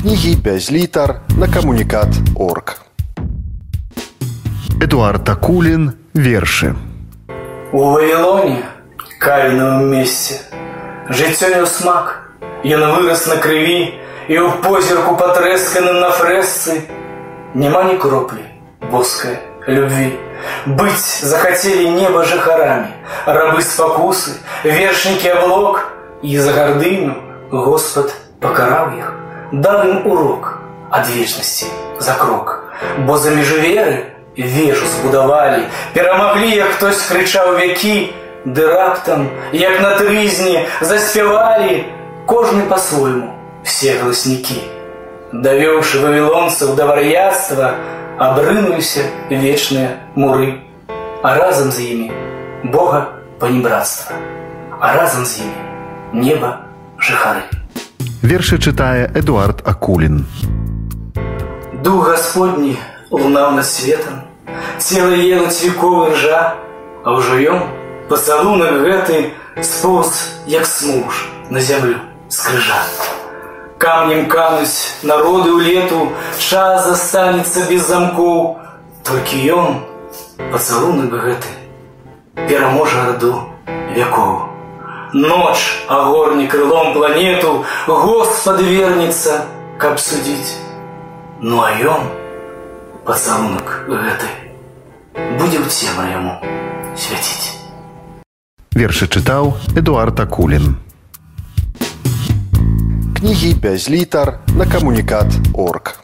Кнігі без літар на камунікат орг. Эдуард Акулин. Верши. У Вавилоне, кавіновым месте, жыццё меў смак. Ён вырас на крыві і ў позірку патрэсканым на фрэсцы няма ні кроплі боскай любві. Быць захацелі неба жыхарамі, рабы спакусы, вершнікі аблок, і за гардыню Господ пакараў іх, даў ім урок ад вечнасці за крок, бо за межы веры вежу збудавалі, перамаглі, як хтось крычаў вякі, ды раптам, як на трызні, заспявалі кожны па-свойму все галаснікі. Давёўшы вавілонцаў да вар'яцтва, абрынуліся вечныя муры, а разам з імі Бога панібратства, а разам з імі неба жыхары. Верши читая Эдуард Акулин. Дух Господні лунаў над светом, цела ела цвіковы ржа, а ўжо ён пацалунак гэты сполз як смуж на зямлю з крыжа. Камнем кануць народы ў лету, час застанецца без замкоў, толькі ён пацалунак гэты пераможа раду вякоў. Ноч агорне крылом планету, Господ вернецца, каб судзіць. Ну а ён пацалунак гэты будзе ў цемра яму свяціць. Верши читал Эдуард Акулин. Кнігі без літар на камунікат орг.